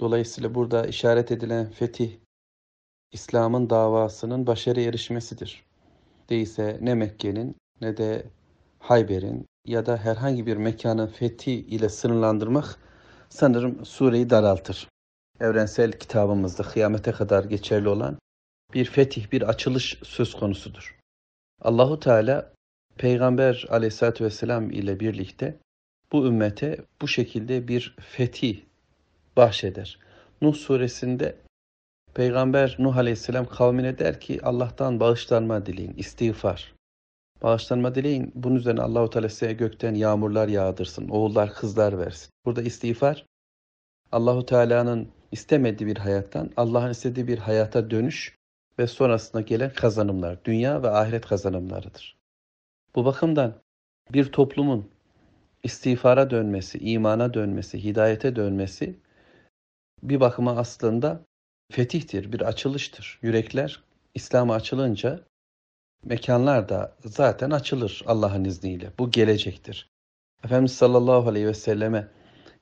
Dolayısıyla burada işaret edilen fetih İslam'ın davasının başarı erişmesidir. Değilse ne Mekke'nin ne de Hayber'in ya da herhangi bir mekanın fethi ile sınırlandırmak sanırım sureyi daraltır. Evrensel kitabımızda kıyamete kadar geçerli olan bir fetih, bir açılış söz konusudur. Allahu Teala Peygamber aleyhissalatü vesselam ile birlikte bu ümmete bu şekilde bir fetih bahşeder. Nuh suresinde Peygamber Nuh aleyhisselam kavmine der ki Allah'tan bağışlanma dileyin, istiğfar. Bağışlanma dileyin. Bunun üzerine Allahu Teala size gökten yağmurlar yağdırsın, oğullar kızlar versin. Burada istiğfar Allahu Teala'nın istemediği bir hayattan Allah'ın istediği bir hayata dönüş ve sonrasında gelen kazanımlar, dünya ve ahiret kazanımlarıdır. Bu bakımdan bir toplumun istiğfara dönmesi, imana dönmesi, hidayete dönmesi bir bakıma aslında fetihtir, bir açılıştır. Yürekler İslam'a açılınca mekanlar da zaten açılır Allah'ın izniyle. Bu gelecektir. Efendimiz sallallahu aleyhi ve selleme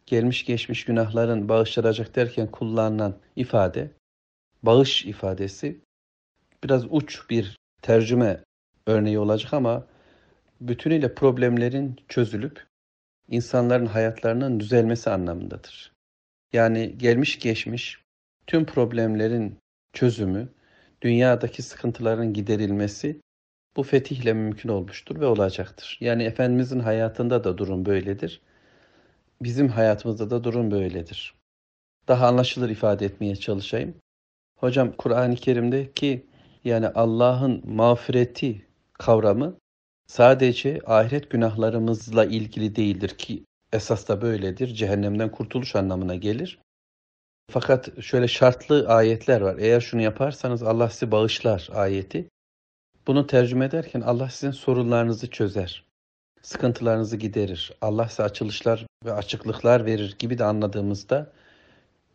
gelmiş geçmiş günahların bağışlanacak derken kullanılan ifade, bağış ifadesi biraz uç bir tercüme örneği olacak ama bütünüyle problemlerin çözülüp insanların hayatlarının düzelmesi anlamındadır. Yani gelmiş geçmiş tüm problemlerin çözümü, dünyadaki sıkıntıların giderilmesi bu fetihle mümkün olmuştur ve olacaktır. Yani Efendimizin hayatında da durum böyledir. Bizim hayatımızda da durum böyledir. Daha anlaşılır ifade etmeye çalışayım. Hocam Kur'an-ı Kerim'deki yani Allah'ın mağfireti kavramı sadece ahiret günahlarımızla ilgili değildir ki esas da böyledir. Cehennemden kurtuluş anlamına gelir. Fakat şöyle şartlı ayetler var. Eğer şunu yaparsanız Allah sizi bağışlar ayeti. Bunu tercüme ederken Allah sizin sorunlarınızı çözer. Sıkıntılarınızı giderir. Allah size açılışlar ve açıklıklar verir gibi de anladığımızda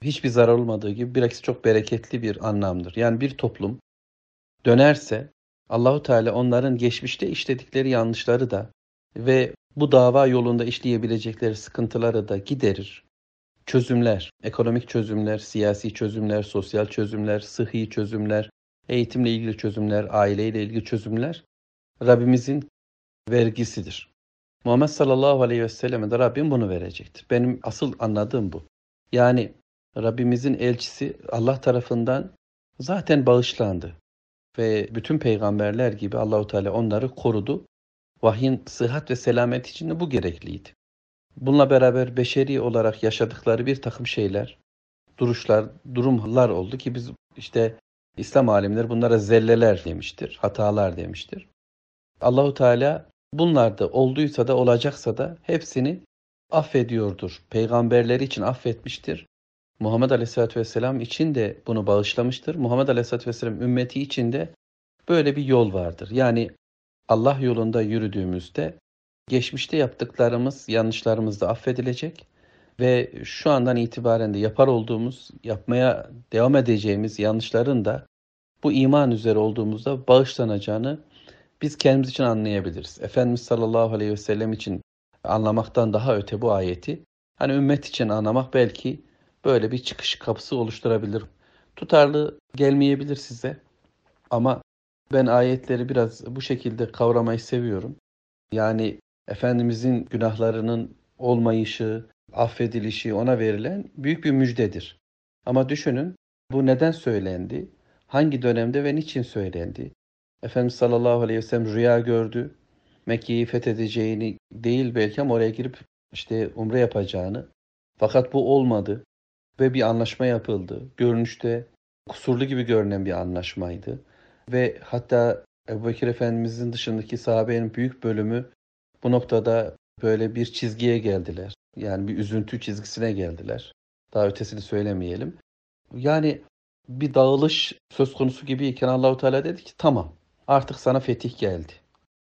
hiçbir zarar olmadığı gibi bilakis çok bereketli bir anlamdır. Yani bir toplum dönerse Allahu Teala onların geçmişte işledikleri yanlışları da ve bu dava yolunda işleyebilecekleri sıkıntıları da giderir. Çözümler, ekonomik çözümler, siyasi çözümler, sosyal çözümler, sıhhi çözümler, eğitimle ilgili çözümler, aileyle ilgili çözümler Rabbimizin vergisidir. Muhammed sallallahu aleyhi ve selleme de Rabbim bunu verecektir. Benim asıl anladığım bu. Yani Rabbimizin elçisi Allah tarafından zaten bağışlandı ve bütün peygamberler gibi Allahu Teala onları korudu. Vahyin sıhhat ve selamet için de bu gerekliydi. Bununla beraber beşeri olarak yaşadıkları bir takım şeyler, duruşlar, durumlar oldu ki biz işte İslam alimleri bunlara zelleler demiştir, hatalar demiştir. Allahu Teala bunlar da olduysa da olacaksa da hepsini affediyordur. Peygamberleri için affetmiştir. Muhammed Aleyhisselatü Vesselam için de bunu bağışlamıştır. Muhammed Aleyhisselatü Vesselam ümmeti için de böyle bir yol vardır. Yani Allah yolunda yürüdüğümüzde geçmişte yaptıklarımız, yanlışlarımız da affedilecek ve şu andan itibaren de yapar olduğumuz, yapmaya devam edeceğimiz yanlışların da bu iman üzere olduğumuzda bağışlanacağını biz kendimiz için anlayabiliriz. Efendimiz sallallahu aleyhi ve sellem için anlamaktan daha öte bu ayeti, hani ümmet için anlamak belki böyle bir çıkış kapısı oluşturabilir. Tutarlı gelmeyebilir size ama ben ayetleri biraz bu şekilde kavramayı seviyorum. Yani Efendimizin günahlarının olmayışı, affedilişi ona verilen büyük bir müjdedir. Ama düşünün bu neden söylendi? Hangi dönemde ve niçin söylendi? Efendimiz sallallahu aleyhi ve sellem rüya gördü. Mekke'yi fethedeceğini değil belki ama oraya girip işte umre yapacağını. Fakat bu olmadı ve bir anlaşma yapıldı. Görünüşte kusurlu gibi görünen bir anlaşmaydı. Ve hatta Ebu Bekir Efendimizin dışındaki sahabenin büyük bölümü bu noktada böyle bir çizgiye geldiler. Yani bir üzüntü çizgisine geldiler. Daha ötesini söylemeyelim. Yani bir dağılış söz konusu gibiyken Allahu Teala dedi ki tamam artık sana fetih geldi.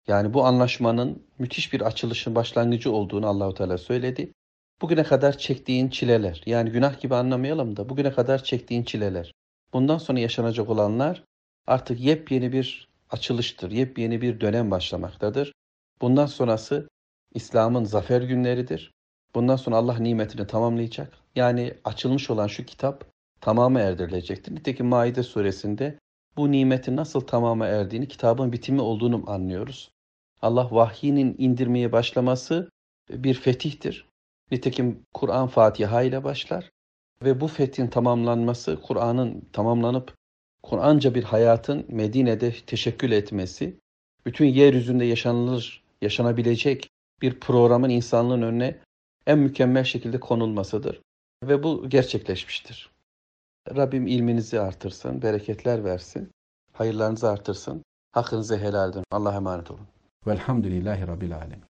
Yani bu anlaşmanın müthiş bir açılışın başlangıcı olduğunu Allahu Teala söyledi. Bugüne kadar çektiğin çileler, yani günah gibi anlamayalım da bugüne kadar çektiğin çileler, bundan sonra yaşanacak olanlar artık yepyeni bir açılıştır, yepyeni bir dönem başlamaktadır. Bundan sonrası İslam'ın zafer günleridir. Bundan sonra Allah nimetini tamamlayacak. Yani açılmış olan şu kitap tamamı erdirilecektir. Nitekim Maide suresinde bu nimetin nasıl tamama erdiğini, kitabın bitimi olduğunu anlıyoruz. Allah vahyinin indirmeye başlaması bir fetihtir. Nitekim Kur'an Fatiha ile başlar ve bu fethin tamamlanması, Kur'an'ın tamamlanıp Kur'anca bir hayatın Medine'de teşekkül etmesi, bütün yeryüzünde yaşanılır, yaşanabilecek bir programın insanlığın önüne en mükemmel şekilde konulmasıdır. Ve bu gerçekleşmiştir. Rabbim ilminizi artırsın, bereketler versin, hayırlarınızı artırsın, hakkınızı helal edin. Allah'a emanet olun. Velhamdülillahi Rabbil Alemin.